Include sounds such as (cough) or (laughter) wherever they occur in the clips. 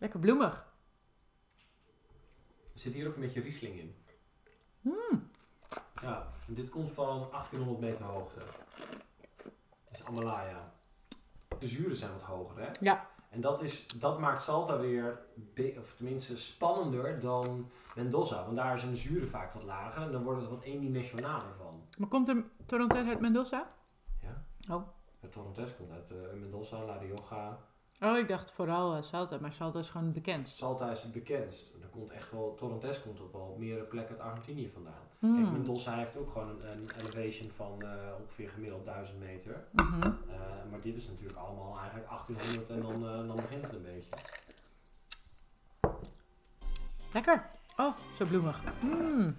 Lekker bloemig. Er zit hier ook een beetje Riesling in. Mm. Ja, en dit komt van 1800 meter hoogte. Het is Amalaya. De zuren zijn wat hoger, hè? Ja. En dat, is, dat maakt Salta weer, of tenminste spannender dan Mendoza. Want daar zijn de zuren vaak wat lager en dan wordt het wat eendimensionaler van. Maar komt er Torontes uit Mendoza? Ja. Oh. Het Torontes komt uit eh, Mendoza, La Rioja. Oh, ik dacht vooral eh, Salta, maar Salta is gewoon bekend. Salta is het bekendst. En er komt echt wel, Torontes komt ook wel op meerdere plekken uit Argentinië vandaan. Kijk, Mm. Mendoza heeft ook gewoon een, een elevation van eh, ongeveer gemiddeld 1000 meter. Mhm. Eh, maar dit is natuurlijk allemaal eigenlijk 1800 en dan, dan begint het een beetje. Lekker. Oh, zo bloemig. Mm.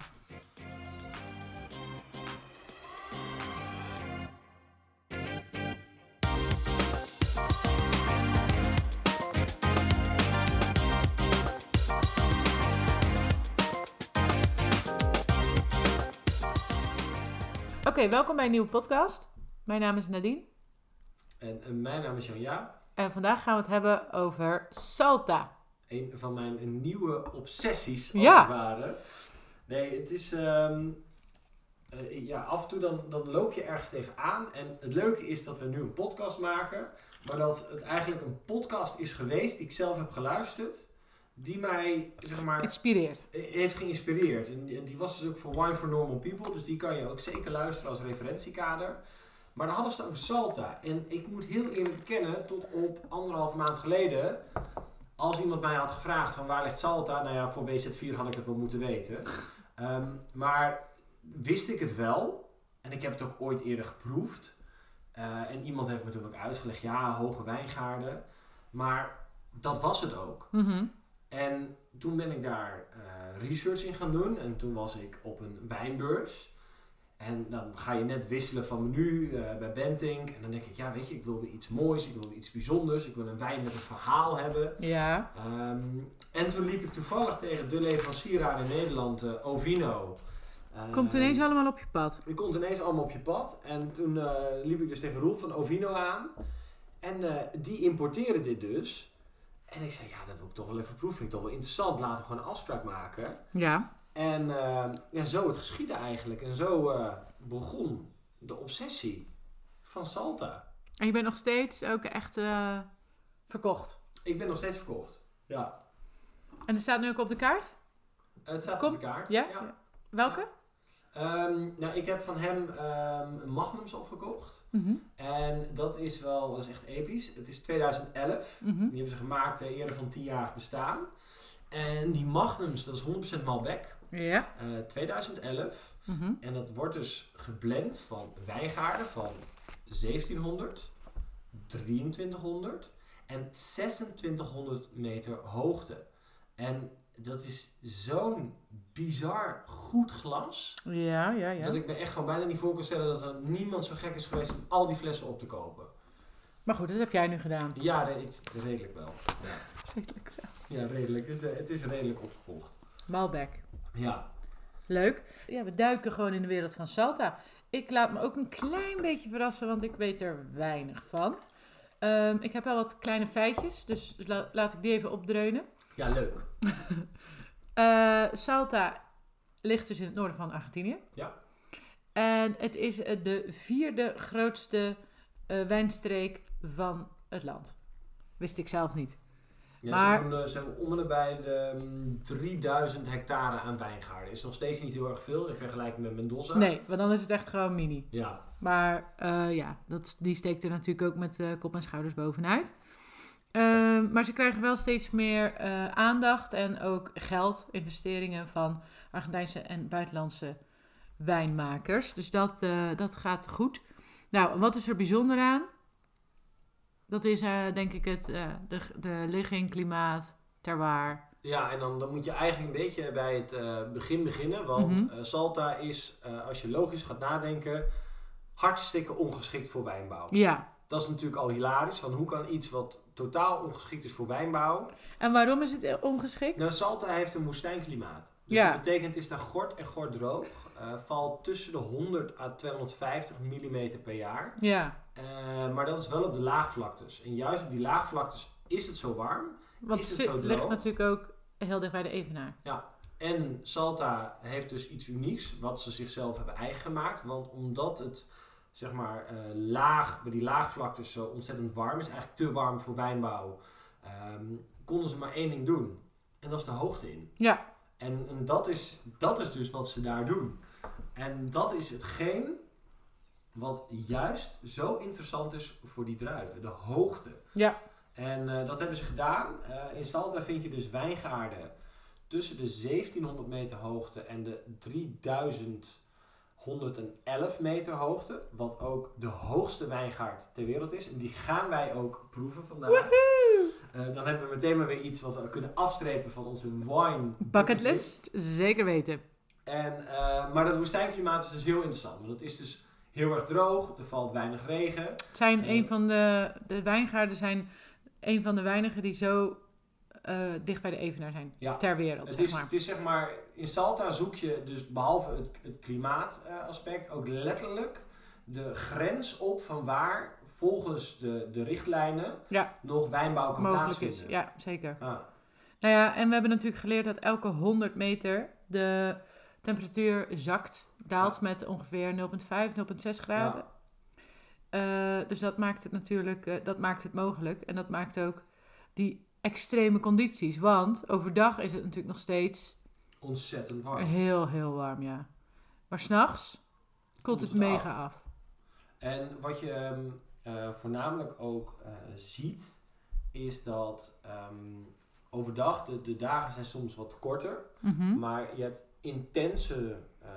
Oké, welkom bij een nieuwe podcast. Mijn naam is Nadine En, en mijn naam is Jan Jaap. en vandaag gaan we het hebben over Salta. Een van mijn nieuwe obsessies, als Ja. het ware. Nee, het is... ehm, eh, ja, af en toe dan, dan loop je ergens tegenaan. En het leuke is dat we nu een podcast maken. Maar dat het eigenlijk een podcast is geweest die ik zelf heb geluisterd. Die mij, zeg maar... Inspireert. heeft geïnspireerd. En die- en die was dus ook voor Wine for Normal People. Dus die kan je ook zeker luisteren als referentiekader. Maar dan hadden ze het over Salta. En ik moet heel eerlijk bekennen, tot op anderhalve maand geleden... Als iemand mij had gevraagd van waar ligt Salta? Nou ja, voor WZ4 had ik het wel moeten weten. (laughs) Ehm, maar wist ik het wel. En ik heb het ook ooit eerder geproefd. Eh, en iemand heeft me toen ook uitgelegd, ja, hoge wijngaarden. Maar dat was het ook. Mhm. En toen ben ik daar eh, research in gaan doen. En toen was ik op een wijnbeurs. En dan ga je net wisselen van menu eh, bij Bentink. En dan denk ik, ja weet je, ik wil weer iets moois. Ik wil weer iets bijzonders. Ik wil een wijn met een verhaal hebben. Ja. Ehm, en toen liep ik toevallig tegen de leverancier aan in Nederland, eh, Ovino. Komt Ehm, ineens allemaal op je pad. je komt ineens allemaal op je pad. En toen liep ik dus tegen Roel van Ovino aan. En die importeren dit dus. En ik zei, ja, dat wil ik toch wel even proeven. Vind ik toch wel interessant. Laten we gewoon een afspraak maken. Ja. En eh, ja, zo het geschiedde eigenlijk. En zo eh, begon de obsessie van Salta. En je bent nog steeds ook echt eh, verkocht. Ik ben nog steeds verkocht. Ja. En er staat nu ook op de kaart? Het staat Kom- op de kaart. Ja? Welke? Ehm, nou, ik heb van hem ehm, Magnums opgekocht. Mhm. En dat is wel, dat is echt episch. Het is 2011. Mhm. Die hebben ze gemaakt eh, eerder van 10 jaar bestaan. En die Magnums, dat is 100% Malbec. Ja. eh 2011. Mhm. En dat wordt dus geblend van wijngaarden van 1700, 2300 en 2600 meter hoogte. En dat is zo'n bizar goed glas. Ja, ja, ja. Dat ik me echt gewoon bijna niet voor kan stellen dat er niemand zo gek is geweest om al die flessen op te kopen. Maar goed, dat heb jij nu gedaan. Ja, ik- redelijk wel. Ja, Redelijk zo. ja redelijk. Het is, eh, het is redelijk opgevolgd. Malbec. Ja. Leuk. Ja, we duiken gewoon in de wereld van Salta. Ik laat me ook een klein beetje verrassen, want ik weet er weinig van. Ehm, ik heb wel wat kleine feitjes, dus la- laat ik die even opdreunen. Ja, leuk. (laughs) Eh, Salta ligt dus in het noorden van Argentinië. Ja. En het is eh, de vierde grootste eh, wijnstreek van het land. Wist ik zelf niet. Ja, Maar- ze, hebben om en bij de mm, 3000 hectare aan wijngaarden. Is nog steeds niet heel erg veel in vergelijking met Mendoza. Nee, want dan is het echt gewoon mini. Ja, Maar ja, dat, die steekt er natuurlijk ook met kop en schouders bovenuit. Ehm, maar ze krijgen wel steeds meer eh, aandacht en ook geld, investeringen van Argentijnse en buitenlandse wijnmakers. Dus dat, eh, dat gaat goed. Nou, wat is er bijzonder aan? Dat is eh, denk ik het, de, de ligging, klimaat, terroir. ja en dan, dan moet je eigenlijk een beetje bij het begin beginnen. Want Mhm. Salta is, als je logisch gaat nadenken, hartstikke ongeschikt voor wijnbouw. Ja. Dat is natuurlijk al hilarisch. Want hoe kan iets wat totaal ongeschikt is voor wijnbouw... En waarom is het ongeschikt? Nou, Salta heeft een woestijnklimaat. Dus Ja. dat betekent, het is daar gort en gort droog. Eh, valt tussen de 100 à 250 mm per jaar. Ja. Eh, maar dat is wel op de laagvlaktes. En juist op die laagvlaktes is het zo warm. Want is het zo ligt droog. natuurlijk ook heel dicht bij de Evenaar. En Salta heeft dus iets unieks wat ze zichzelf hebben eigen gemaakt. Want omdat het zeg maar eh, laag, bij die laagvlaktes zo ontzettend warm is, eigenlijk te warm voor wijnbouw, ehm, konden ze maar één ding doen. En dat is de hoogte in. Ja, En, en dat, is, dat is dus wat ze daar doen. En dat is hetgeen wat juist zo interessant is voor die druiven. De hoogte. ja, En eh, dat hebben ze gedaan. Eh, in Salta vind je dus wijngaarden tussen de 1700 meter hoogte en de 3111 meter hoogte. Wat ook de hoogste wijngaard ter wereld is. En die gaan wij ook proeven vandaag. Eh, dan hebben we meteen maar weer iets wat we kunnen afstrepen van onze wine bucketlist, zeker weten. En, eh, maar dat woestijnklimaat is dus heel interessant. Want het is dus heel erg droog. Er valt weinig regen. Het zijn Eh. een van de, de wijngaarden zijn een van de weinigen die zo eh, dicht bij de Evenaar zijn Ja. ter wereld, Het zeg is, maar. het is zeg maar, in Salta zoek je dus behalve het, het klimaataspect ook letterlijk de grens op van waar volgens de, de richtlijnen Ja. nog wijnbouw kan mogelijk is. plaatsvinden. Ja, zeker. Ja. Nou ja, en we hebben natuurlijk geleerd dat elke 100 meter de temperatuur zakt, daalt met ongeveer 0,5, 0,6 graden. Eh, dus dat maakt het natuurlijk, eh, dat maakt het mogelijk. En dat maakt ook die extreme condities. Want overdag is het natuurlijk nog steeds Ontzettend warm. heel, heel warm, ja. Maar s'nachts koelt het het mega af. En wat je ehm, eh, voornamelijk ook eh, ziet, is dat ehm, overdag de, de dagen zijn soms wat korter. Mhm. Maar je hebt intense eh,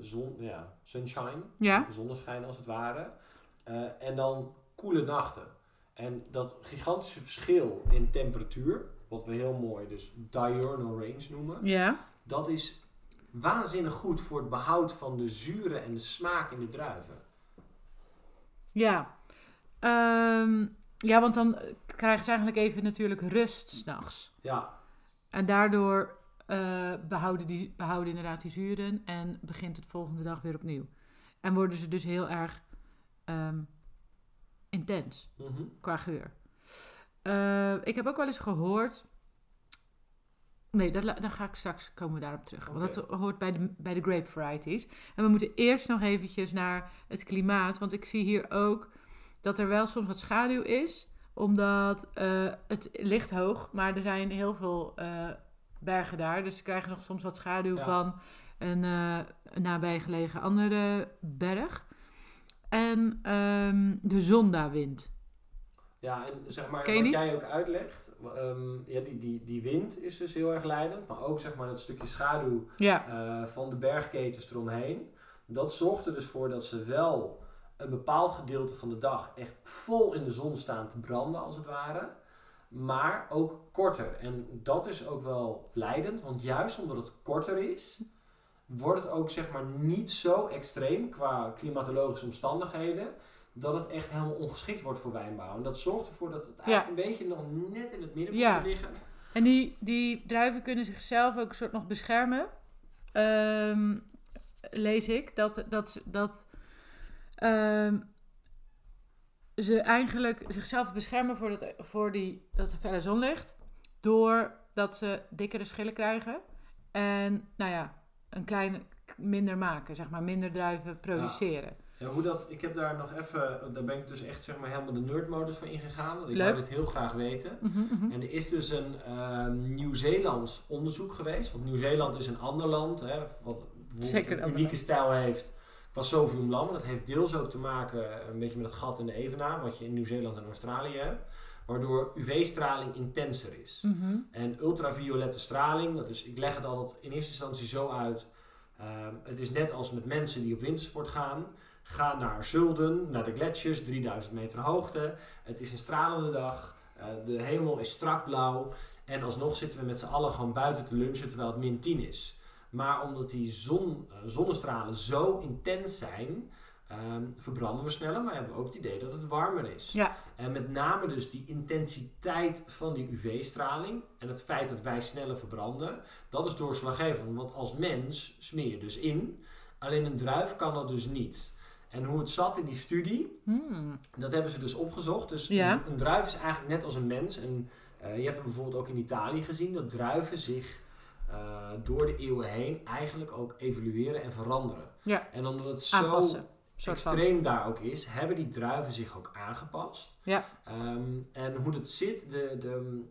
zon, ja, sunshine, Ja. zonneschijn als het ware. En dan koele nachten. En dat gigantische verschil in temperatuur, wat we heel mooi dus diurnal range noemen, Ja. dat is waanzinnig goed voor het behoud van de zuren en de smaak in de druiven. Ja. Ehm, ja, want dan krijgen ze eigenlijk even natuurlijk rust s'nachts. Ja, En daardoor eh, behouden, die, behouden inderdaad die zuren en begint het volgende dag weer opnieuw. En worden ze dus heel erg ehm, intens mhm. qua geur. Eh, ik heb ook wel eens gehoord. Nee, dat, dan ga ik straks komen we daarop terug. Want dat hoort bij de, bij de grape varieties. En we moeten eerst nog eventjes naar het klimaat. Want ik zie hier ook dat er wel soms wat schaduw is. Omdat eh, het ligt hoog, maar er zijn heel veel eh, bergen daar. Dus ze krijgen nog soms wat schaduw Ja. van een, een nabijgelegen andere berg. En ehm, de zondawind. Ja, en zeg maar, wat jij ook uitlegt, ehm, ja, die, die, die wind is dus heel erg leidend, maar ook zeg maar dat stukje schaduw Ja, eh, van de bergketens eromheen. Dat zorgt er dus voor dat ze wel een bepaald gedeelte van de dag echt vol in de zon staan te branden, als het ware. Maar ook korter. En dat is ook wel leidend, want juist omdat het korter is, wordt het ook zeg maar niet zo extreem qua klimatologische omstandigheden. Dat het echt helemaal ongeschikt wordt voor wijnbouw. En dat zorgt ervoor dat het eigenlijk een beetje nog net in het midden Ja. te liggen. En die, die druiven kunnen zichzelf ook een soort nog beschermen. Ehm, lees ik. Dat, dat, dat ehm, ze eigenlijk zichzelf beschermen voor, dat, voor die, dat felle zonlicht. Doordat ze dikkere schillen krijgen. En nou ja, een kleine minder maken. Zeg maar minder druiven produceren. Ja, hoe dat, ik heb daar nog even, daar ben ik dus echt zeg maar helemaal de nerdmodus voor ingegaan. Want ik wou dit heel graag weten. Mhm, mhm. En er is dus een ehm, Nieuw-Zeelands onderzoek geweest. Want Nieuw-Zeeland is een ander land, hè, wat Zeker een unieke stijl heeft van Sauvignon Blanc. Dat heeft deels ook te maken een beetje met het gat in de Evenaar, wat je in Nieuw-Zeeland en Australië hebt. Waardoor UV-straling intenser is. Mhm. En ultraviolette straling, dat is, ik leg het altijd in eerste instantie zo uit. ehm, het is net als met mensen die op wintersport gaan. Ga naar Zulden, naar de gletsjers, 3000 meter hoogte. Het is een stralende dag. eh, de hemel is strak blauw. En alsnog zitten we met z'n allen gewoon buiten te lunchen terwijl het min 10 is. Maar omdat die zon, eh, zonnestralen zo intens zijn, ehm, verbranden we sneller. Maar hebben we ook het idee dat het warmer is. Ja. En met name dus die intensiteit van die UV-straling en het feit dat wij sneller verbranden, dat is doorslaggevend. Want als mens smeer je dus in, alleen een druif kan dat dus niet. En hoe het zat in die studie, Hmm. dat hebben ze dus opgezocht. Dus Ja. een, een druif is eigenlijk net als een mens. En Eh, je hebt het bijvoorbeeld ook in Italië gezien dat druiven zich eh, door de eeuwen heen eigenlijk ook evolueren en veranderen. Ja. En omdat het zo Aanpassen. Van. extreem daar ook is, hebben die druiven zich ook aangepast. Ja. Ehm, en hoe het zit, de, de,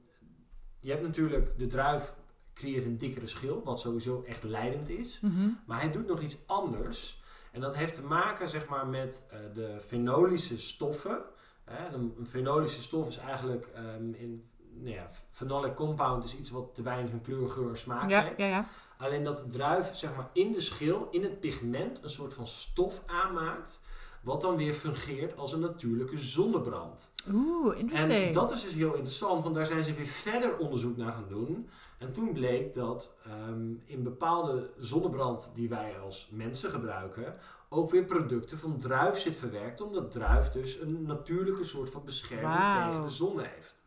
je hebt natuurlijk de druif creëert een dikkere schil, wat sowieso echt leidend is. Mhm. Maar hij doet nog iets anders. En dat heeft te maken zeg maar, met eh, de fenolische stoffen. Hè, een, een fenolische stof is eigenlijk ehm, in nou ja, phenolic compound is iets wat de wijn zijn kleur, geur smaak Ja, heeft. ja, ja. Alleen dat de druif zeg maar, in de schil, in het pigment, een soort van stof aanmaakt. Wat dan weer fungeert als een natuurlijke zonnebrand. Oeh, interesting. En dat is dus heel interessant, want daar zijn ze weer verder onderzoek naar gaan doen. En toen bleek dat ehm, in bepaalde zonnebrand die wij als mensen gebruiken, ook weer producten van druif zit verwerkt, omdat druif dus een natuurlijke soort van bescherming tegen de zon heeft.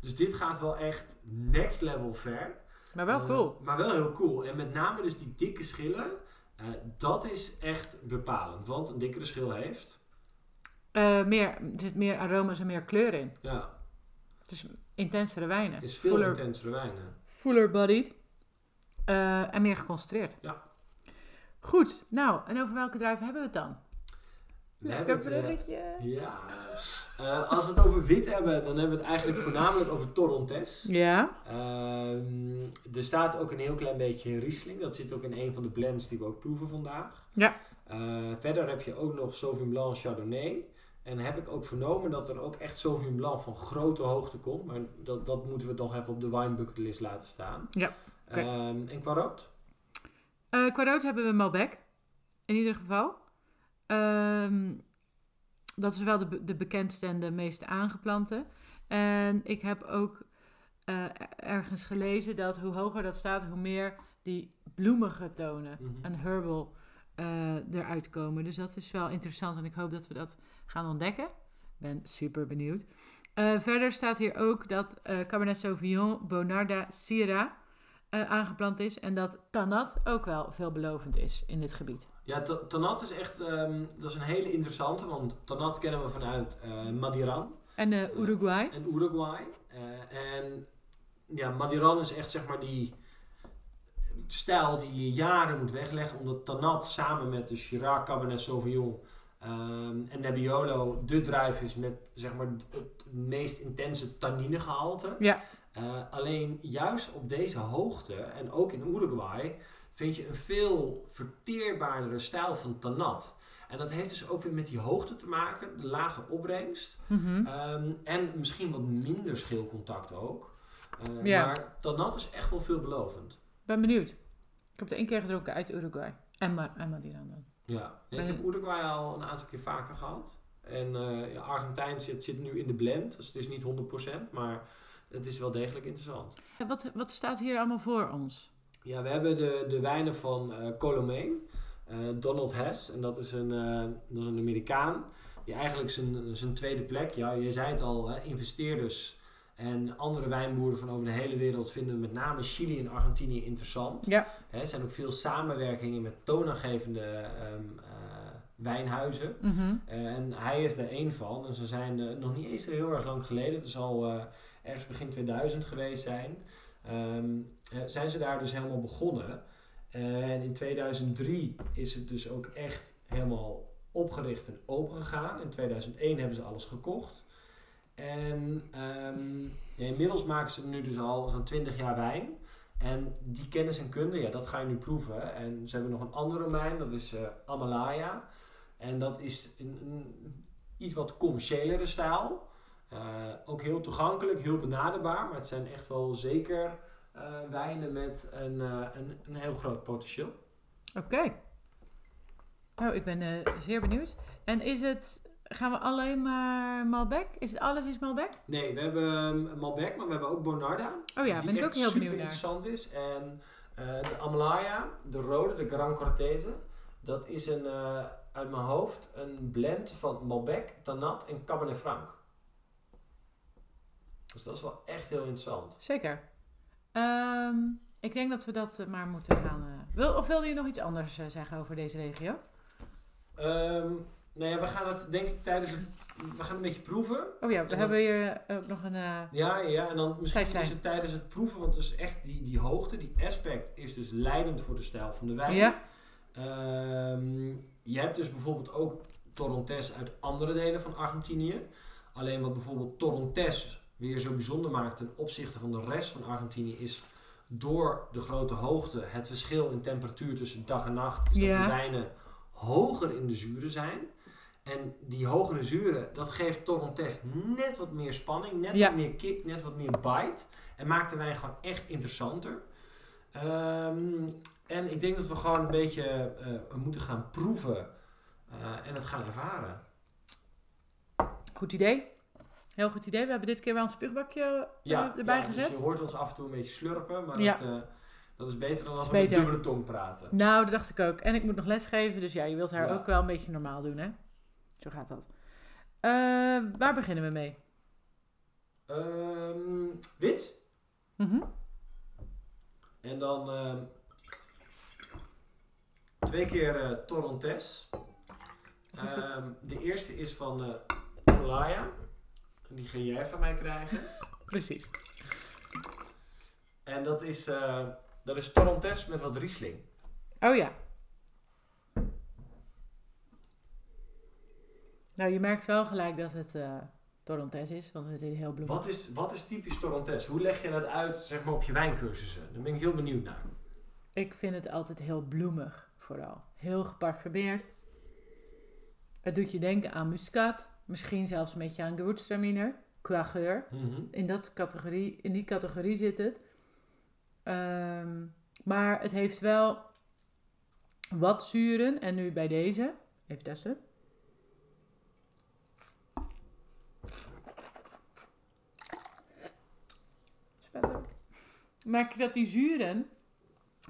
Dus dit gaat wel echt next level ver. Maar wel Eh, cool. maar wel heel cool. En met name dus die dikke schillen, eh, dat is echt bepalend. Want een dikkere schil heeft, Eh, meer, er zit meer aroma's en meer kleur in. ja, Dus intensere wijnen. is veel Fuller, intensere wijnen. fuller bodied. En meer geconcentreerd. Ja. Goed, nou, en over welke druiven hebben we het dan? Lekker eh, bruggetje. Ja. Eh, als we het over wit hebben, dan hebben we het eigenlijk voornamelijk over Torrontés. Ja. Ehm, er staat ook een heel klein beetje Riesling. Dat zit ook in een van de blends die we ook proeven vandaag. Ja. Eh, verder heb je ook nog Sauvignon Blanc Chardonnay. En heb ik ook vernomen dat er ook echt Sauvignon Blanc van grote hoogte komt. Maar dat, dat moeten we nog even op de wine bucket list laten staan. Ja, oké. Ehm, en qua rood? Eh, qua rood hebben we Malbec. In ieder geval. Ehm, dat is wel de, de bekendste en de meest aangeplante. En ik heb ook eh, ergens gelezen dat hoe hoger dat staat, hoe meer die bloemige tonen Mhm. en herbal eh, eruit komen. Dus dat is wel interessant en ik hoop dat we dat gaan ontdekken. Ben super benieuwd. Eh, verder staat hier ook dat Cabernet Sauvignon Bonarda Syrah aangeplant is. En dat Tanat ook wel veelbelovend is in dit gebied. Ja, Ta- Tanat is echt ehm, dat is een hele interessante. Want Tanat kennen we vanuit eh Madiran. En eh, Uruguay. en Uruguay. Eh, en ja, Madiran is echt zeg maar die stijl die je jaren moet wegleggen. Omdat Tanat samen met de Shiraz, Cabernet Sauvignon ehm, en Nebbiolo de druif is met zeg maar het meest intense tanninegehalte. Ja. Eh, alleen juist op deze hoogte en ook in Uruguay vind je een veel verteerbaardere stijl van Tanat. En dat heeft dus ook weer met die hoogte te maken, de lage opbrengst. Mhm. Ehm, en misschien wat minder schilcontact ook. Eh, Ja. Maar Tanat is echt wel veelbelovend. Ben benieuwd. Ik heb het één keer gedronken uit Uruguay. En, Ma en Madeira dan. Ja. Ja, ik heb Uruguay al een aantal keer vaker gehad. En ja, Argentijn zit, zit nu in de blend. Dus het is niet 100%, maar het is wel degelijk interessant. Wat, wat staat hier allemaal voor ons? Ja, we hebben de, de wijnen van eh Colomane. eh, Donald Hess. En dat is een, eh, dat is een Amerikaan. Die eigenlijk zijn, zijn tweede plek. Ja, je zei het al, hè, investeerders en andere wijnboeren van over de hele wereld vinden met name Chili en Argentinië interessant. Ja. Hè, er zijn ook veel samenwerkingen met toonaangevende ehm, eh, wijnhuizen. Mhm. En hij is er één van. En ze zijn nog niet eens heel erg lang geleden. Het zal eh, ergens begin 2000 geweest zijn. ehm, zijn ze daar dus helemaal begonnen. En in 2003 is het dus ook echt helemaal opgericht en open gegaan. In 2001 hebben ze alles gekocht. En ehm, inmiddels maken ze nu dus al zo'n 20 jaar wijn. En die kennis en kunde, ja, dat ga je nu proeven. En ze hebben nog een andere wijn, dat is eh, Amalaya. En dat is een, iets wat commerciëlere stijl. Eh, ook heel toegankelijk, heel benaderbaar. Maar het zijn echt wel zeker wijnen met een, eh, een, een heel groot potentieel. Oké. Oh, ik ben eh, zeer benieuwd. En is het... Gaan we alleen maar Malbec? Is het alles is Malbec? Nee, we hebben um, Malbec, maar we hebben ook Bonarda. Oh ja, die ben ik ook heel benieuwd naar. interessant is. En eh, de Amalaya, de rode, de Gran Cortese. Dat is een, eh, uit mijn hoofd een blend van Malbec, Tanat en Cabernet Franc. Dus dat is wel echt heel interessant. Zeker. Ehm, ik denk dat we dat eh, maar moeten gaan... eh, wil, of wilde je nog iets anders eh, zeggen over deze regio? Ehm, nee, ja, we gaan het denk ik tijdens het... We gaan een beetje proeven. Oh ja, we dan- hebben hier ook nog een... Ja, ja, en dan misschien is het tijdens het proeven, want dus echt die, die hoogte, die aspect is dus leidend voor de stijl van de wijn. ja, Ehm, je hebt dus bijvoorbeeld ook Torrontés uit andere delen van Argentinië. Alleen wat bijvoorbeeld Torrontés weer zo bijzonder maakt ten opzichte van de rest van Argentinië is door de grote hoogte, het verschil in temperatuur tussen dag en nacht, is dat de wijnen hoger in de zuren zijn. En die hogere zuren, dat geeft Torrontés net wat meer spanning, net Ja. wat meer kick, net wat meer bite. En maakt de wijn gewoon echt interessanter. Ehm, en ik denk dat we gewoon een beetje eh, moeten gaan proeven eh, en het gaan ervaren. goed idee. Heel goed idee. We hebben dit keer wel een spuugbakje eh, erbij ja, gezet. Dus je hoort ons af en toe een beetje slurpen, maar Ja. dat, eh, dat is beter dan als we met dubbele tong praten. Nou, dat dacht ik ook. En ik moet nog lesgeven, dus ja, je wilt haar ook wel een beetje normaal doen, hè? Zo gaat dat. Eh, waar beginnen we mee? Ehm, wit. Mhm. En dan ehm, twee keer het? Ehm, de eerste is van Olaya. Die ga jij van mij krijgen. (laughs) Precies. En dat is, eh dat is Torrontés met wat Riesling. Oh ja. Nou, je merkt wel gelijk dat het eh Torrontés is, want het is heel bloemig. Wat is, wat is typisch Torrontés? Hoe leg je dat uit zeg maar, op je wijncursussen? Daar ben ik heel benieuwd naar. Ik vind het altijd heel bloemig, vooral. Heel geparfumeerd. Het doet je denken aan muscaat. Misschien zelfs een beetje aan Gewürztraminer. Qua geur. Mhm. In, dat categorie, in die categorie zit het. Ehm, maar het heeft wel wat zuren. En nu bij deze. Even testen. Merk je dat die zuren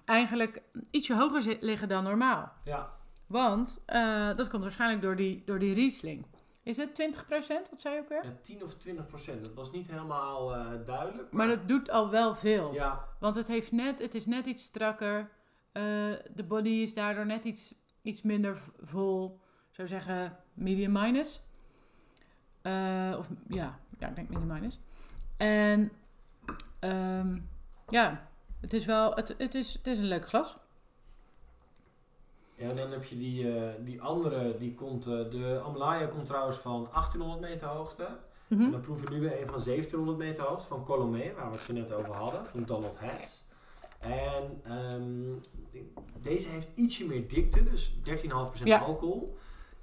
eigenlijk ietsje hoger liggen dan normaal. Ja, Want eh, dat komt waarschijnlijk door die, door die Riesling. Is het 20%? Wat zei je ook weer? ja, 10 of 20 procent. Dat was niet helemaal eh, duidelijk. Maar dat doet al wel veel. Ja, Want het, heeft net, het is net iets strakker. Eh, de body is daardoor net iets, iets minder vol. Ik zou zeggen medium minus. Eh, of ja, ja, ik denk medium minus. En ehm, ja, het is wel, het, het, is, het is een leuk glas. Ja, en dan heb je die, eh, die andere, die komt, eh, de Amalaya komt trouwens van 1800 meter hoogte. Mhm. En dan proeven we nu weer een van 1700 meter hoogte van Colomé, waar we het zo net over hadden, van Donald Hess. En ehm, deze heeft ietsje meer dikte, dus 13,5% Ja. alcohol.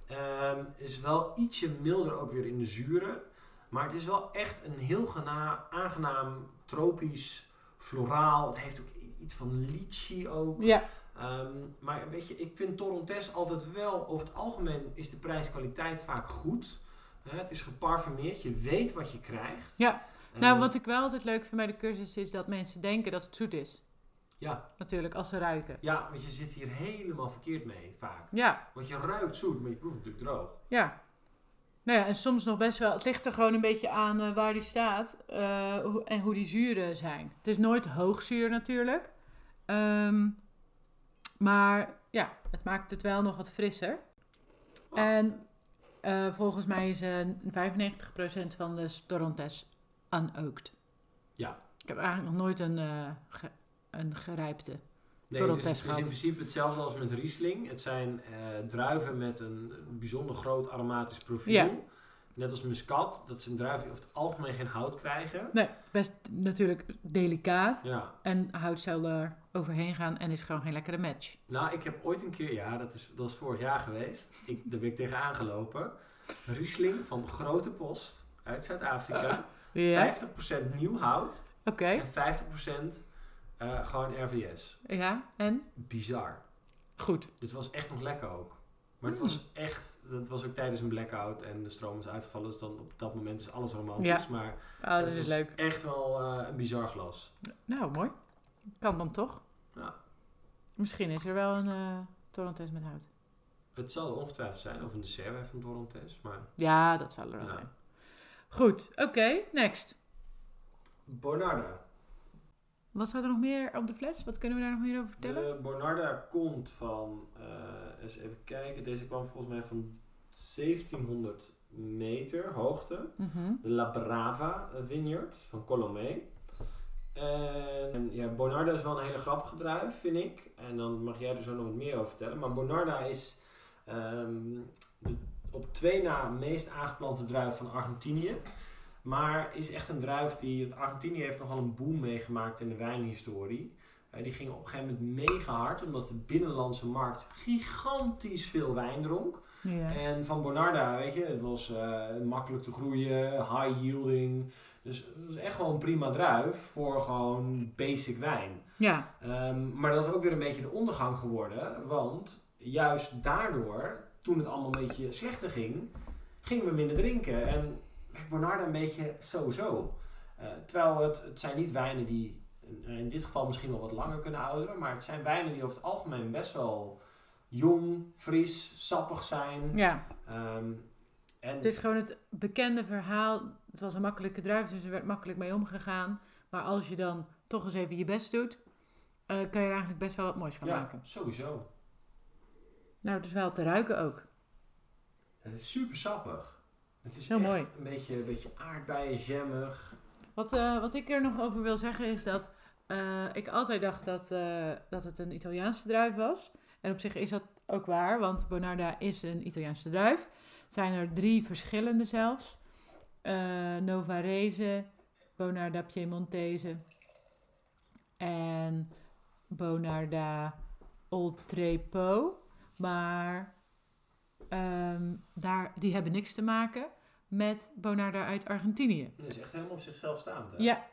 Ehm, is wel ietsje milder ook weer in de zuren. Maar het is wel echt een heel gena- aangenaam, tropisch, floraal. Het heeft ook iets van lychee ook. Ja, Ehm, maar weet je, ik vind Torrontés altijd wel, over het algemeen is de prijs-kwaliteit vaak goed. Het is geparfumeerd, je weet wat je krijgt. Ja. Nou wat ik wel altijd leuk vind bij de cursus is dat mensen denken dat het zoet is. ja, Natuurlijk, als ze ruiken. ja, want je zit hier helemaal verkeerd mee vaak. Ja, Want je ruikt zoet, maar je proeft natuurlijk droog. ja. Nou ja, en soms nog best wel. Het ligt er gewoon een beetje aan eh, waar die staat eh, en hoe die zuren zijn. Het is nooit hoogzuur natuurlijk. Ehm, maar ja, het maakt het wel nog wat frisser. Oh. En eh, volgens mij is eh 95% van de Torrontés unoaked. Ja. Ik heb eigenlijk nog nooit een, eh, ge- een gerijpte. Nee, het is, het is in principe hetzelfde als met Riesling. Het zijn eh, druiven met een bijzonder groot aromatisch profiel. Ja. Net als muscat, dat zijn druiven over het algemeen geen hout krijgen. Nee, best natuurlijk delicaat. Ja, En hout zal er overheen gaan en is gewoon geen lekkere match. Nou, ik heb ooit een keer, ja, dat is, dat is vorig jaar geweest. Ik, daar ben ik tegen aangelopen. Riesling van Grote Post uit Zuid-Afrika. Ja, 50% nieuw hout oké. en 50% eh, gewoon RVS. Ja, en? Bizar. Goed. Dit was echt nog lekker ook. Maar het Hmm. was echt, dat was ook tijdens een blackout en de stroom is uitgevallen. Dus dan op dat moment is alles romantisch. Ja. Maar Oh, dat het is leuk. echt wel eh, een bizar glas. Nou, mooi. Kan dan toch? Ja. Misschien is er wel een eh Torrontés met hout. Het zal ongetwijfeld zijn, of een dessert van Torrontés. Maar Ja, dat zal er wel Ja. zijn. Goed, oké, next. Bonarda. Wat staat er nog meer op de fles? Wat kunnen we daar nog meer over vertellen? De Bonarda komt van, eh, eens even kijken, deze kwam volgens mij van 1700 meter hoogte. Mhm. De La Brava Vineyard van Colomé. En ja, Bonarda is wel een hele grappige druif, vind ik. En dan mag jij er zo nog wat meer over vertellen. Maar Bonarda is ehm, de op twee na meest aangeplante druif van Argentinië. Maar is echt een druif die... Argentinië heeft nogal een boom meegemaakt in de wijnhistorie. Eh, die ging op een gegeven moment mega hard, omdat de binnenlandse markt gigantisch veel wijn dronk. Ja. En van Bonarda, weet je, het was eh, makkelijk te groeien, high yielding. Dus het was echt een prima druif voor gewoon basic wijn. ja. Ehm, maar dat is ook weer een beetje de ondergang geworden. Want juist daardoor, toen het allemaal een beetje slechter ging, gingen we minder drinken. En werd Bonarda een beetje zo-zo. Eh, terwijl het, het zijn niet wijnen die in dit geval misschien wel wat langer kunnen ouderen. Maar het zijn wijnen die over het algemeen best wel jong, fris, sappig zijn. ja. Ehm, en Het is gewoon het bekende verhaal. Het was een makkelijke druif, dus er werd makkelijk mee omgegaan. Maar als je dan toch eens even je best doet, eh, kan je er eigenlijk best wel wat moois van ja, maken. sowieso. Nou, het is wel te ruiken ook. Het is super sappig. Het is Heel echt mooi. een beetje, een beetje aardbeien, jammig. Wat, eh, wat ik er nog over wil zeggen is dat eh, ik altijd dacht dat, eh, dat het een Italiaanse druif was. En op zich is dat ook waar, want Bonarda is een Italiaanse druif. Er zijn er drie verschillende zelfs. Eh, Novarese, Bonarda Piemontese en Bonarda Oltrepo. Maar ehm, daar, die hebben niks te maken met Bonarda uit Argentinië. Het is echt helemaal op zichzelf staand. Hè? Ja,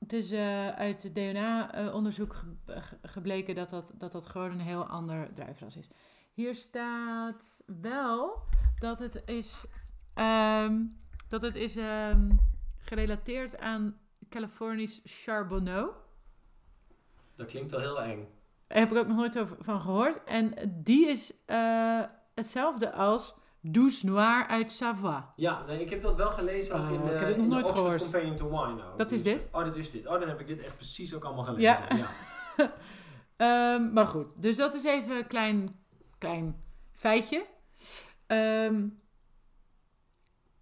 het is eh, uit het DNA-onderzoek gebleken dat dat, dat dat gewoon een heel ander druifras is. Hier staat wel dat het is, ehm, dat het is ehm, gerelateerd aan Californisch Charbonneau. Dat klinkt wel heel eng. Daar heb ik ook nog nooit van gehoord. En die is eh, hetzelfde als Douce Noir uit Savoie. Ja, nee, ik heb dat wel gelezen ook Oh, in de, ik heb het nog nooit Oxford gehoord. Companion to Wine. Ook. Dat is Dus- dit? Oh, dat is dit. Oh, dan heb ik dit echt precies ook allemaal gelezen. Ja. Ja. (laughs) Ehm, maar goed, dus dat is even een klein, klein feitje. Ehm,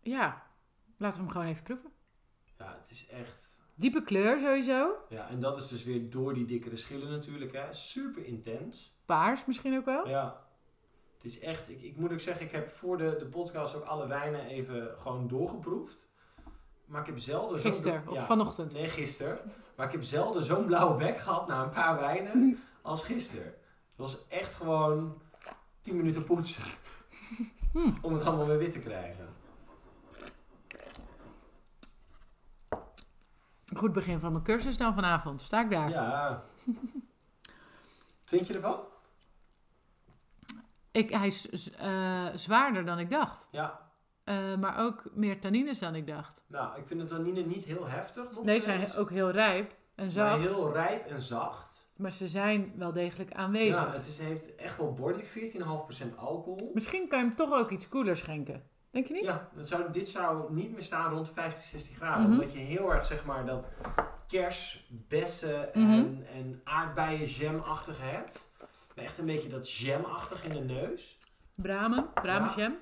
ja, laten we hem gewoon even proeven. Ja, het is echt... Diepe kleur sowieso. Ja, en dat is dus weer door die dikkere schillen natuurlijk. Hè. Super intens. Paars misschien ook wel. Ja. Het is echt... Ik, ik moet ook zeggen, ik heb voor de, de podcast ook alle wijnen even gewoon doorgeproefd. Maar ik heb zelden zo'n- Gisteren of ja, vanochtend. Nee, gisteren. Maar ik heb zelden zo'n blauwe bek gehad na een paar wijnen (laughs) als gisteren. Het was echt gewoon 10 minuten poetsen. Hmm. Om het allemaal weer wit te krijgen. Goed begin van mijn cursus dan vanavond. Sta ik daar. Ja. Wat (laughs) vind je ervan? Ik, hij is eh, zwaarder dan ik dacht. Ja. Eh, maar ook meer tannines dan ik dacht. Nou, ik vind het tannine niet heel heftig nog Nee, ze zijn ook heel rijp en Maar zacht. heel rijp en zacht. Maar ze zijn wel degelijk aanwezig. Ja, het is, heeft echt wel body, 14,5% alcohol. Misschien kan je hem toch ook iets koeler schenken. Denk je niet? Ja, dat zou, dit zou niet meer staan rond 50, 60 graden. Mhm. Omdat je heel erg zeg maar dat kers, bessen Mhm. en, en aardbeien jamachtig hebt. Echt een beetje dat jamachtig in de neus. Bramen, Bramen Ja. jam.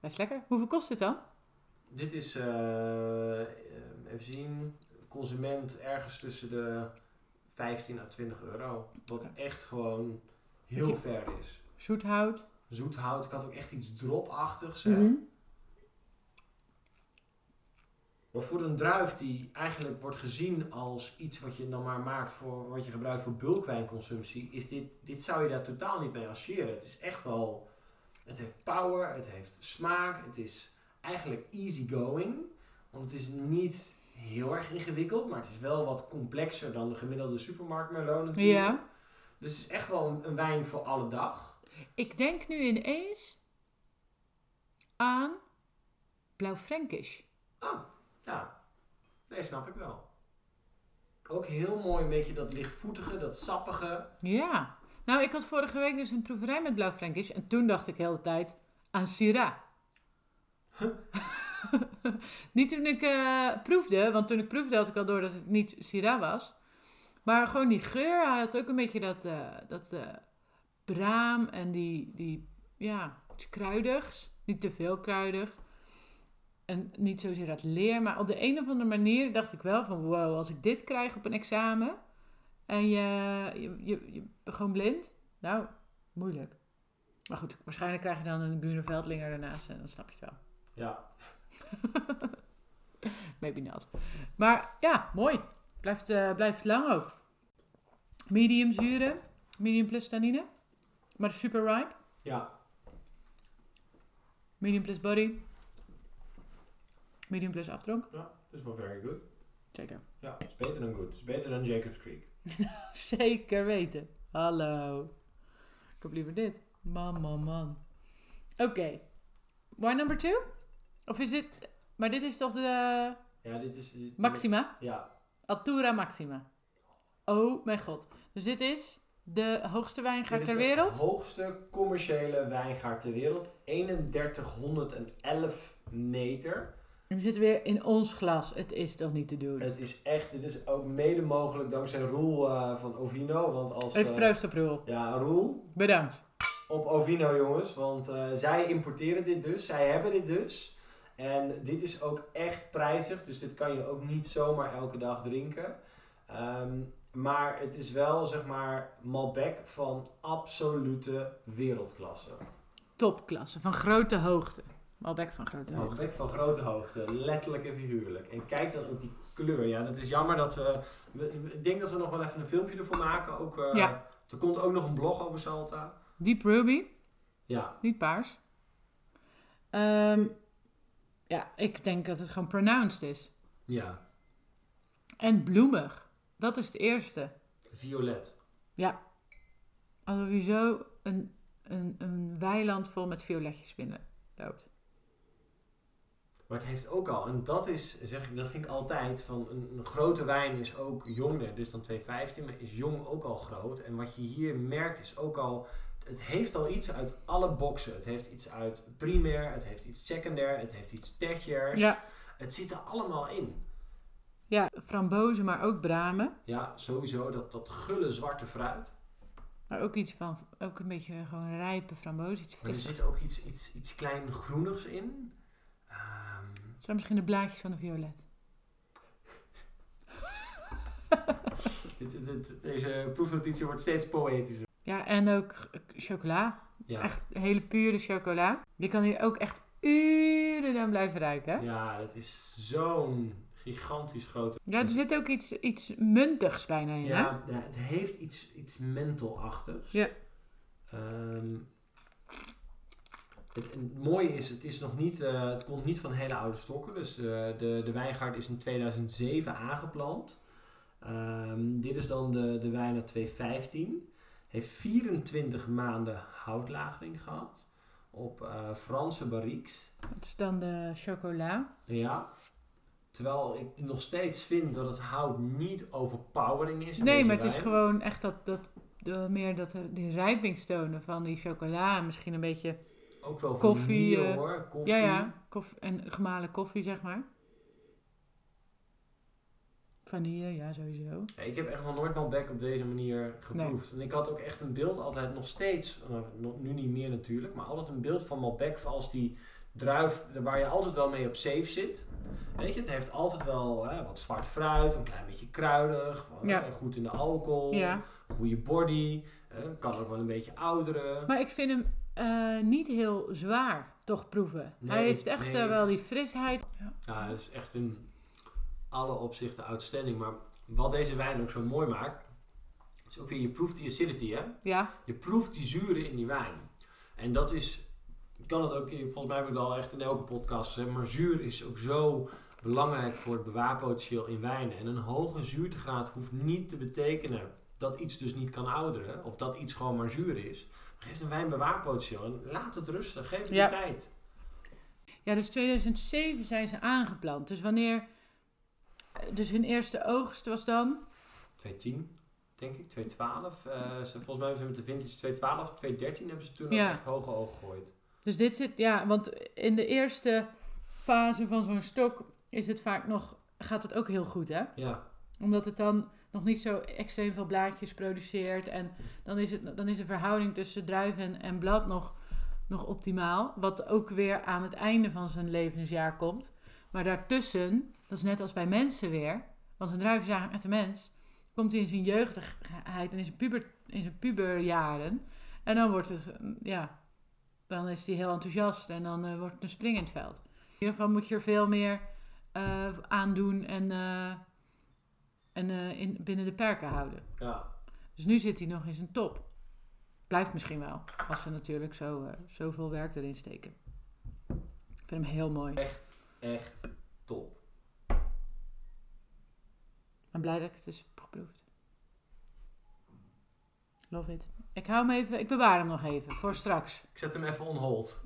Best lekker. Hoeveel kost dit dan? Dit is, eh, eh, even zien, consument ergens tussen de 15 à 20 euro. Wat echt gewoon heel ver is. Zoethout. Zoethout, ik had ook echt iets dropachtigs. Mhm. Maar voor een druif die eigenlijk wordt gezien als iets wat je dan maar maakt voor wat je gebruikt voor bulkwijnconsumptie, is dit, dit zou je daar totaal niet mee associëren. Het is echt wel, het heeft power, het heeft smaak, het is eigenlijk easy going. Want het is niet heel erg ingewikkeld, maar het is wel wat complexer dan de gemiddelde supermarkt Merlot natuurlijk. Ja. Dus het is echt wel een, een wijn voor alle dag. Ik denk nu ineens aan Blauw Frankish. Oh, ja. Nee, snap ik wel. Ook heel mooi een beetje dat lichtvoetige, dat sappige. Ja. Nou, ik had vorige week dus een proeverij met Blauw Frankish. En toen dacht ik de hele tijd aan Syrah. (laughs) niet toen ik eh, proefde, want toen ik proefde had ik al door dat het niet Syrah was. Maar gewoon die geur, hij had ook een beetje dat, eh, dat eh, braam en die, die ja, iets kruidigs. Niet te veel kruidigs. En niet zozeer dat leer, maar op de een of andere manier dacht ik wel van wow, als ik dit krijg op een examen en je, je, je, gewoon blind, nou, moeilijk. Maar goed, waarschijnlijk krijg je dan een Bruno Veldlinger daarnaast en dan snap je het wel. Ja, (laughs) Maybe not. Maar ja, mooi. Blijft, eh, blijft lang ook. Medium zuren. Medium plus tannine. Maar super ripe. ja. Medium plus body. Medium plus afdronk. Ja, dat is wel very good. Zeker. Ja, is beter dan good. Is beter dan Jacob's Creek. (laughs) Zeker weten. Hallo. Ik heb liever dit. Man, man, man. Oké. Wine number two? Of is dit... Maar dit is toch de Ja, dit is... dit- Maxima? Ja, Altura Maxima. Oh mijn god. Dus dit is de hoogste dit wijngaard is ter de wereld? hoogste commerciële wijngaard ter wereld. 3111 meter. We zitten weer in ons glas. Het is toch niet te doen? Het is echt, dit is ook mede mogelijk dankzij Roel eh, van Ovino. Want als... Even eh, proost op Roel. Ja, Roel Bedankt. op Ovino jongens. Want eh, zij importeren dit dus. Zij hebben dit dus. En dit is ook echt prijzig. Dus dit kan je ook niet zomaar elke dag drinken. Ehm, maar het is wel zeg maar Malbec van absolute wereldklasse. Topklasse. Van grote hoogte. Malbec van grote hoogte. Malbec van grote hoogte. Letterlijk en figuurlijk. En kijk dan ook die kleur. Ja, dat is jammer dat we... Ik denk dat we nog wel even een filmpje ervan maken. Ook, eh, Ja. Er komt ook nog een blog over Salta. Deep Ruby. Ja, Niet paars. Ehm, ja, ik denk dat het gewoon pronounced is. ja. En bloemig. Dat is het eerste. Violet. Ja. Alsof je zo een, een, een weiland vol met violetjes binnen loopt. Maar het heeft ook al, en dat is, zeg ik, dat vind ik altijd, van een, een grote wijn is ook jonger, dus dan 215, maar is jong ook al groot. En wat je hier merkt is ook al, het heeft al iets uit alle boxen. Het heeft iets uit primair, het heeft iets secundair, het heeft iets tertiairs. Ja. Het zit er allemaal in. Ja, frambozen, maar ook bramen. Ja, sowieso dat, dat gulle zwarte fruit. Maar ook iets van, ook een beetje gewoon rijpe frambozen. Iets Maar er zit ook iets, iets, iets klein groenigs in. Het zijn misschien de blaadjes van de violet. (laughs) deze proefnotitie wordt steeds poëtischer. Ja, en ook chocola. Ja. Echt hele pure chocola. Je kan hier ook echt uren aan blijven ruiken. Ja, dat is zo'n gigantisch grote. Ja, er zit ook iets, iets muntigs bijna in, hè? Ja, het heeft iets, iets mentalachtigs. Ja. Ehm, het, het mooie is, het, is nog niet, eh, het komt niet van hele oude stokken. Dus eh, de, de wijngaard is in 2007 aangeplant. Ehm, dit is dan de, de wijn uit 2015. Heeft 24 maanden houtlagering gehad. Op eh, Franse barriques. Dat is dan de chocola. Ja. Terwijl ik nog steeds vind dat het hout niet overpowering is. Nee, maar het is gewoon echt dat, dat, de, meer dat, die rijpingstonen van die chocola. en Misschien een beetje, Ook wel koffie, vanille eh, hoor. Koffie. ja ja, en gemalen koffie zeg maar. Vanille, ja sowieso. Ja, ik heb echt nog nooit Malbec op deze manier geproefd. En ik had ook echt een beeld altijd nog steeds, nog- nu niet meer natuurlijk, maar altijd een beeld van Malbec als die druif waar je altijd wel mee op safe zit. Weet je, het heeft altijd wel hè, wat zwart fruit, een klein beetje kruidig, Ja. eh, goed in de alcohol, Ja. goede body, eh, kan ook wel een beetje ouderen. Maar ik vind hem eh, niet heel zwaar, toch proeven. Nee, Hij heeft echt nee, eh, wel die frisheid. Ja. Is echt in alle opzichten outstanding. Maar wat deze wijn ook zo mooi maakt, is ook weer, je proeft die acidity hè. ja, Je proeft die zuren in die wijn. En dat is, ik kan het ook, volgens mij heb ik het al echt in elke podcast gezegd, maar zuur is ook zo belangrijk voor het bewaarpotentieel in wijnen. En een hoge zuurtegraad hoeft niet te betekenen dat iets dus niet kan ouderen, of dat iets gewoon maar zuur is. Geeft een wijn bewaarpotentieel en laat het rusten, geef het Ja. de tijd. ja, dus 2007 zijn ze aangeplant. Dus wanneer... Dus hun eerste oogst was dan... 210, denk ik, 212. Eh, ze, volgens mij hebben ze met de vintage 212, 213 hebben ze toen Ja. ook echt hoge ogen gegooid. Dus dit zit... Ja, want in de eerste fase van zo'n stok is het vaak nog... Gaat het ook heel goed, hè? Ja, Omdat het dan nog niet zo extreem veel blaadjes produceert. En dan is, het, dan is de verhouding tussen druif en, blad nog, nog optimaal. Wat ook weer aan het einde van zijn levensjaar komt. Maar daartussen, dat is net als bij mensen weer. Want een druif is eigenlijk een mens. Komt hij in zijn jeugdigheid en in zijn, puber, in zijn puberjaren. En dan wordt het, ja, dan is hij heel enthousiast en dan eh, wordt het een spring in het veld. In ieder geval moet je er veel meer eh aan doen en, eh, en eh, in, binnen de perken houden. Ja. Dus nu zit hij nog in zijn top. Blijft misschien wel, als ze natuurlijk zo, eh, zoveel werk erin steken. Ik vind hem heel mooi. Echt, echt top. Ik ben blij dat ik het heb geproefd. Love it. Ik hou hem even, ik bewaar hem nog even voor straks. Ik zet hem even on hold.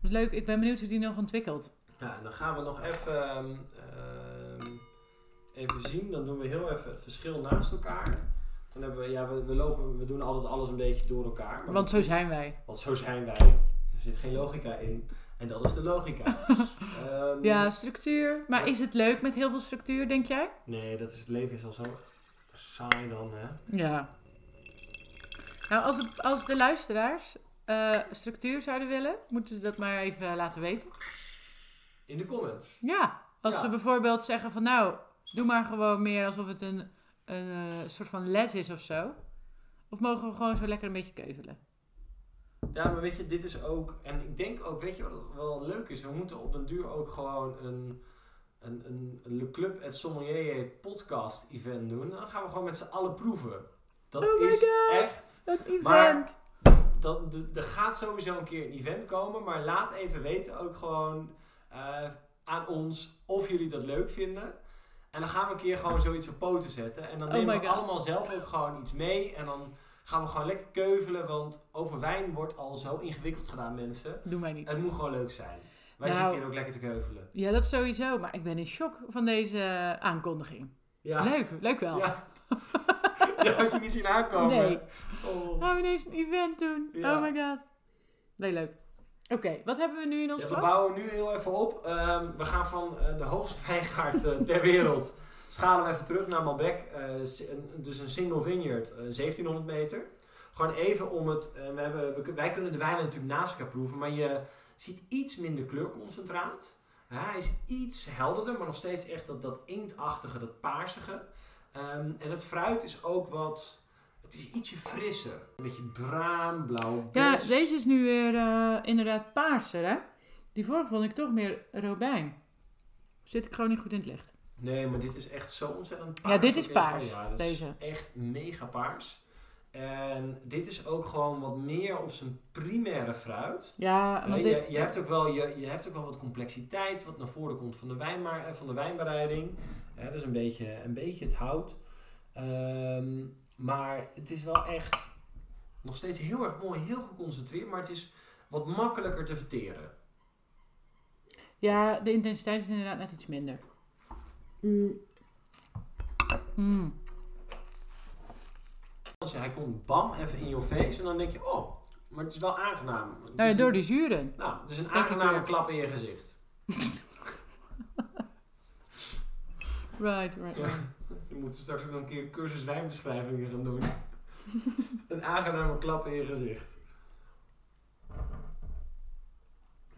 Leuk, ik ben benieuwd hoe die nog ontwikkelt. Ja, dan gaan we nog even, ehm, ehm, even zien. Dan doen we heel even het verschil naast elkaar. Dan hebben we, ja, we, we, lopen, we doen altijd alles een beetje door elkaar. maar Want zo zijn wij. Want zo zijn wij. Er zit geen logica in. En dat is de logica. (laughs) Ehm, Ja, structuur. Maar is het leuk met heel veel structuur, denk jij? Nee, dat is, het leven is al zo saai dan, hè. Ja. Nou, als de, als de luisteraars eh, structuur zouden willen, moeten ze dat maar even laten weten. In de comments. Ja, als Ja. ze bijvoorbeeld zeggen van nou, doe maar gewoon meer alsof het een, een eh, soort van les is of zo. Of mogen we gewoon zo lekker een beetje keuvelen? Ja, maar weet je, dit is ook... En ik denk ook, weet je wat wel leuk is? We moeten op den duur ook gewoon een... Een, een, Le Club et Sommelier podcast event doen. Dan gaan we gewoon met z'n allen proeven. Dat Oh is God. echt... Dat event! Maar- Dat, de- er gaat sowieso een keer een event komen. Maar laat even weten ook gewoon eh, aan ons of jullie dat leuk vinden. En dan gaan we een keer gewoon zoiets op poten zetten. En dan Oh nemen we God. allemaal zelf ook gewoon iets mee. En dan gaan we gewoon lekker keuvelen. Want over wijn wordt al zo ingewikkeld gedaan, mensen. Doe mij niet. Het moet gewoon leuk zijn. Wij Nou. zitten hier ook lekker te keuvelen. Ja, dat sowieso. Maar ik ben in shock van deze eh, aankondiging. Ja. Leuk, leuk wel. Ja. (laughs) ja, had je niet zien aankomen. Nee. Oh. Gaan we ineens een event doen? Ja. Oh my god. Nee, leuk. Oké, wat hebben we nu in ons Ja, we bouwen nu heel even op. Ehm, we gaan van eh, de hoogste (laughs) wijngaard eh, ter wereld. Schalen we even terug naar Malbec. eh, dus een single vineyard, eh, 1700 meter. Gewoon even om het. we hebben, we, wij kunnen de wijnen natuurlijk naast elkaar proeven, maar je ziet iets minder kleurconcentraat. Hij is iets helderder, maar nog steeds echt dat, dat inktachtige, dat paarsige. Ehm, en het fruit is ook wat. Het is ietsje frisser. Een beetje bruin, blauw. Ja, deze is nu weer eh, inderdaad paarser, hè? Die vorige vond ik toch meer robijn. Zit ik gewoon niet goed in het licht. Nee, maar dit is echt zo ontzettend Ja, dit is paars, Ja, dat deze. is echt mega paars. En dit is ook gewoon wat meer op zijn primaire fruit. Ja, Ja, want je, dit... je, hebt ook wel, je, je hebt ook wel wat complexiteit wat naar voren komt van de, wijnma- eh, van de wijnbereiding. Hè, dus een beetje, een beetje het hout. Ehm, maar het is wel echt nog steeds heel erg mooi, heel geconcentreerd. Maar het is wat makkelijker te verteren. Ja, de intensiteit is inderdaad net iets minder. Mm. Als je- Hij komt bam even in je face en dan denk je, oh, maar het is wel aangenaam. Nou ja, door een- die zuren. Nou, het is een aangename klap in je gezicht. (laughs) Right, right, right. Je moet straks ook nog een keer een cursus wijnbeschrijvingen gaan doen. (laughs) een aangename klap in je gezicht.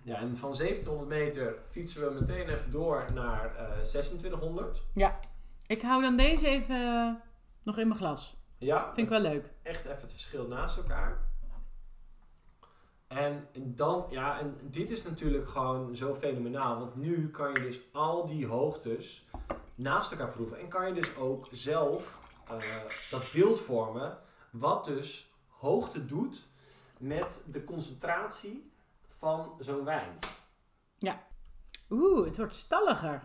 Ja, en van 1700 meter fietsen we meteen even door naar eh 2600. Ik hou dan deze even eh, nog in mijn glas. Ja, Vind ik wel leuk. echt even het verschil naast elkaar. En dan, ja, en dit is natuurlijk gewoon zo fenomenaal. Want nu kan je dus al die hoogtes naast elkaar proeven. En kan je dus ook zelf eh, dat beeld vormen. Wat dus hoogte doet met de concentratie van zo'n wijn. Oeh, het wordt stalliger.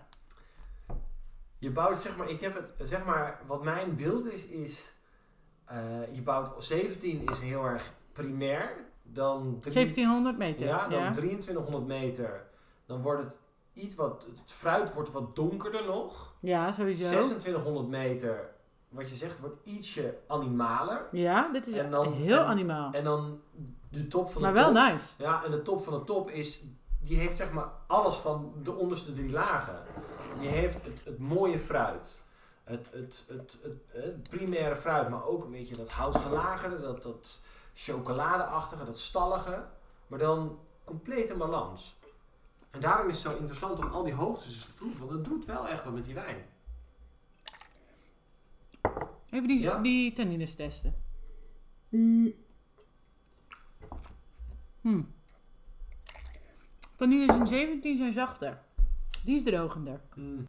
Je bouwt, zeg maar, ik heb het, zeg maar, wat mijn beeld is, is, eh, je bouwt 17 is heel erg primair. Dan drie- 1700 meter. Ja, dan ja. 2300 meter. Dan wordt het iets wat, het fruit wordt wat donkerder nog. Ja, sowieso. 2600 meter, wat je zegt, wordt ietsje animaler. Ja, dit is En dan- heel en- animaal. En dan de top van maar de wel top. nice. Ja, en de top van de top is, die heeft zeg maar alles van de onderste drie lagen. Die heeft het, het mooie fruit. het, het, het, het, het primaire fruit, maar ook een beetje dat houtgelagerde, dat, dat chocoladeachtige, dat stallige. Maar dan compleet in balans. En daarom is het zo interessant om al die hoogtes te proeven. Want het doet wel echt wat met die wijn. Even die, Ja. die tannines testen. Mm. Hm. Tannines in 17 zijn zachter. Die is drogender. Mm.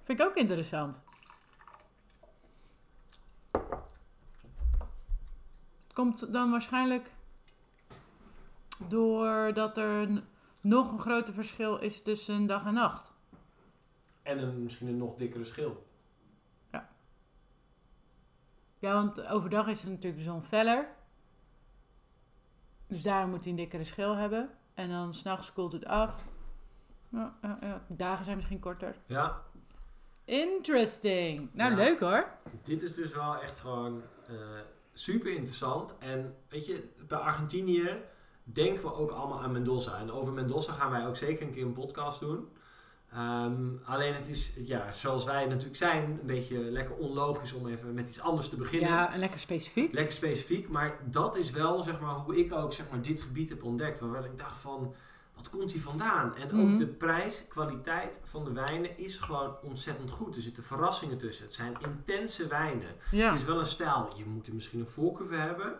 Vind ik ook interessant. Het komt dan waarschijnlijk doordat er een, nog een groter verschil is tussen dag en nacht. En een, misschien een nog dikkere schil. Ja, want overdag is het natuurlijk de zon feller. Dus daarom moet hij een dikkere schil hebben. En dan s'nachts koelt het af. Ja, ja, ja. Dagen zijn misschien korter. Ja, Interesting. Nou, Ja. leuk hoor. dit is dus wel echt gewoon eh, super interessant. En weet je, bij Argentinië denken we ook allemaal aan Mendoza. En over Mendoza gaan wij ook zeker een keer een podcast doen. Ehm, alleen het is, ja, zoals wij natuurlijk zijn, een beetje lekker onlogisch om even met iets anders te beginnen. Ja, en lekker specifiek. Lekker specifiek, maar dat is wel zeg maar, hoe ik ook zeg maar, dit gebied heb ontdekt. Waar ik dacht van, wat komt hier vandaan? En Mhm. ook de prijs, kwaliteit van de wijnen is gewoon ontzettend goed. Er zitten verrassingen tussen. Het zijn intense wijnen. Ja. Het is wel een stijl, je moet er misschien een voorkeur voor hebben.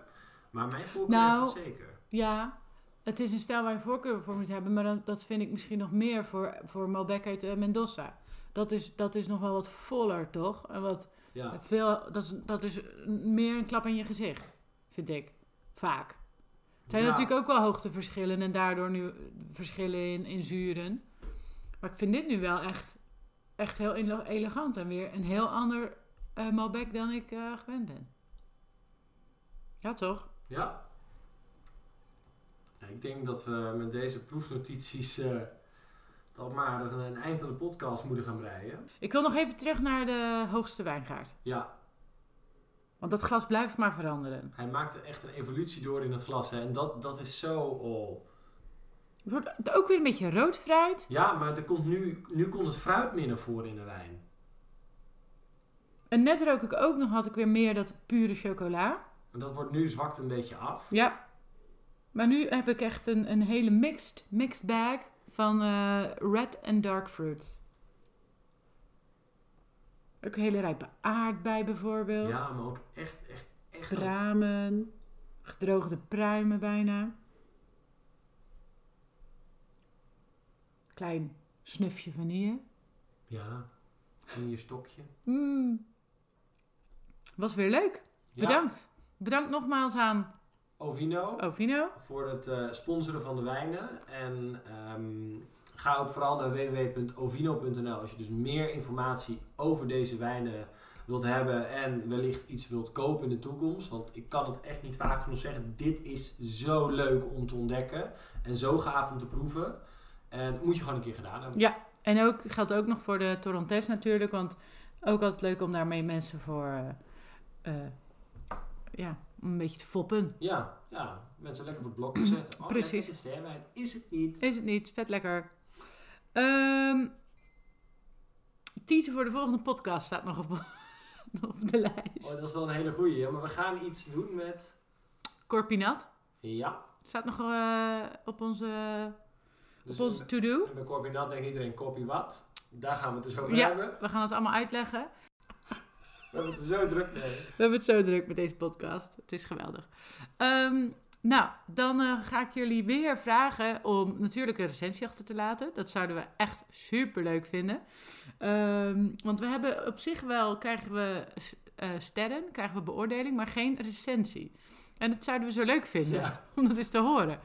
Maar mijn voorkeur Nou, heeft het zeker. Ja, het is een stijl waar je voorkeur voor moet hebben, maar dan, dat vind ik misschien nog meer voor, voor Malbec uit eh, Mendoza. Dat is, dat is nog wel wat voller, toch? En wat Ja, veel, dat, is, dat is meer een klap in je gezicht, vind ik. Vaak. Het zijn Ja. natuurlijk ook wel hoogteverschillen en daardoor nu verschillen in, in zuren. Maar ik vind dit nu wel echt, echt heel ele- elegant en weer een heel ander eh Malbec dan ik eh, gewend ben. Ja, toch? ja. Ik denk dat we met deze proefnotities eh dan maar een, een eind aan de podcast moeten gaan breien. Ik wil nog even terug naar de hoogste wijngaard. Ja, Want dat glas blijft maar veranderen. hij maakte echt een evolutie door in het glas. Hè. En dat, dat is zo... Oh. Het wordt ook weer een beetje rood fruit. Ja, maar er komt nu, nu komt het fruit meer naar voren in de wijn. En net rook ik ook nog, had ik weer meer dat pure chocola. En dat wordt nu zwakt een beetje af. Ja. Maar nu heb ik echt een, een hele mixed, mixed bag van eh, red en dark fruits. Ook een hele rijpe aardbei bijvoorbeeld. Ja, maar ook echt, echt, echt... Bramen. Gedroogde pruimen bijna. Klein snufje vanille. Ja, in je stokje. Mm. Was weer leuk. Ja. Bedankt. Bedankt nogmaals aan Ovino. Ovino. voor het eh, sponsoren van de wijnen. En ehm, ga ook vooral naar www.ovino.nl als je dus meer informatie over deze wijnen wilt hebben en wellicht iets wilt kopen in de toekomst. Want ik kan het echt niet vaak genoeg zeggen. Dit is zo leuk om te ontdekken en zo gaaf om te proeven. En moet je gewoon een keer gedaan hebben. Ja, en ook geldt ook nog voor de Torrontés natuurlijk. Want ook altijd leuk om daarmee mensen voor... eh, eh, ja, een beetje te foppen. Ja, ja, mensen lekker voor het blok te zetten. Oh, Precies. lekker. Is het niet? Is het niet? Vet lekker. Ehm teaser voor de volgende podcast staat nog op, (laughs) de lijst. Oh, dat is wel een hele goeie. Ja, maar we gaan iets doen met... Corpinat. Ja. Staat nog eh, op onze, Dus op onze to-do. En bij Corpinat denkt iedereen, kopie wat? Daar gaan we het dus over Ja. hebben. We gaan het allemaal uitleggen. We hebben het zo druk mee. We hebben het zo druk met deze podcast. Het is geweldig. Ehm, nou, dan eh, ga ik jullie weer vragen om natuurlijk een recensie achter te laten. Dat zouden we echt super leuk vinden. Ehm, want we hebben op zich wel, krijgen we eh, sterren, krijgen we beoordeling, maar geen recensie. En dat zouden we zo leuk vinden, Ja. (laughs) om dat eens te horen.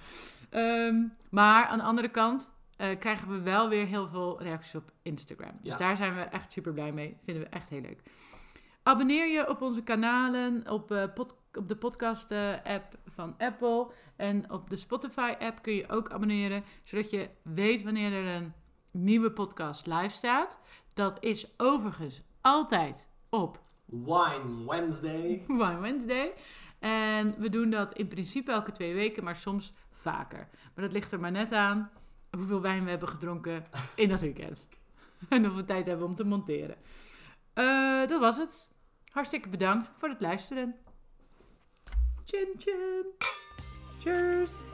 Ehm, maar aan de andere kant eh, krijgen we wel weer heel veel reacties op Instagram. Dus Ja. daar zijn we echt super blij mee. Vinden we echt heel leuk. Abonneer je op onze kanalen, op, eh, pod- op de podcast-app van Apple. En op de Spotify-app kun je ook abonneren, zodat je weet wanneer er een nieuwe podcast live staat. Dat is overigens altijd op Wine Wednesday. (laughs) Wine Wednesday. En we doen dat in principe elke twee weken, maar soms vaker. Maar dat ligt er maar net aan hoeveel wijn we hebben gedronken in dat weekend. (laughs) en of we tijd hebben om te monteren. Eh, dat was het. Hartstikke bedankt voor het luisteren. Chin chin. Cheers.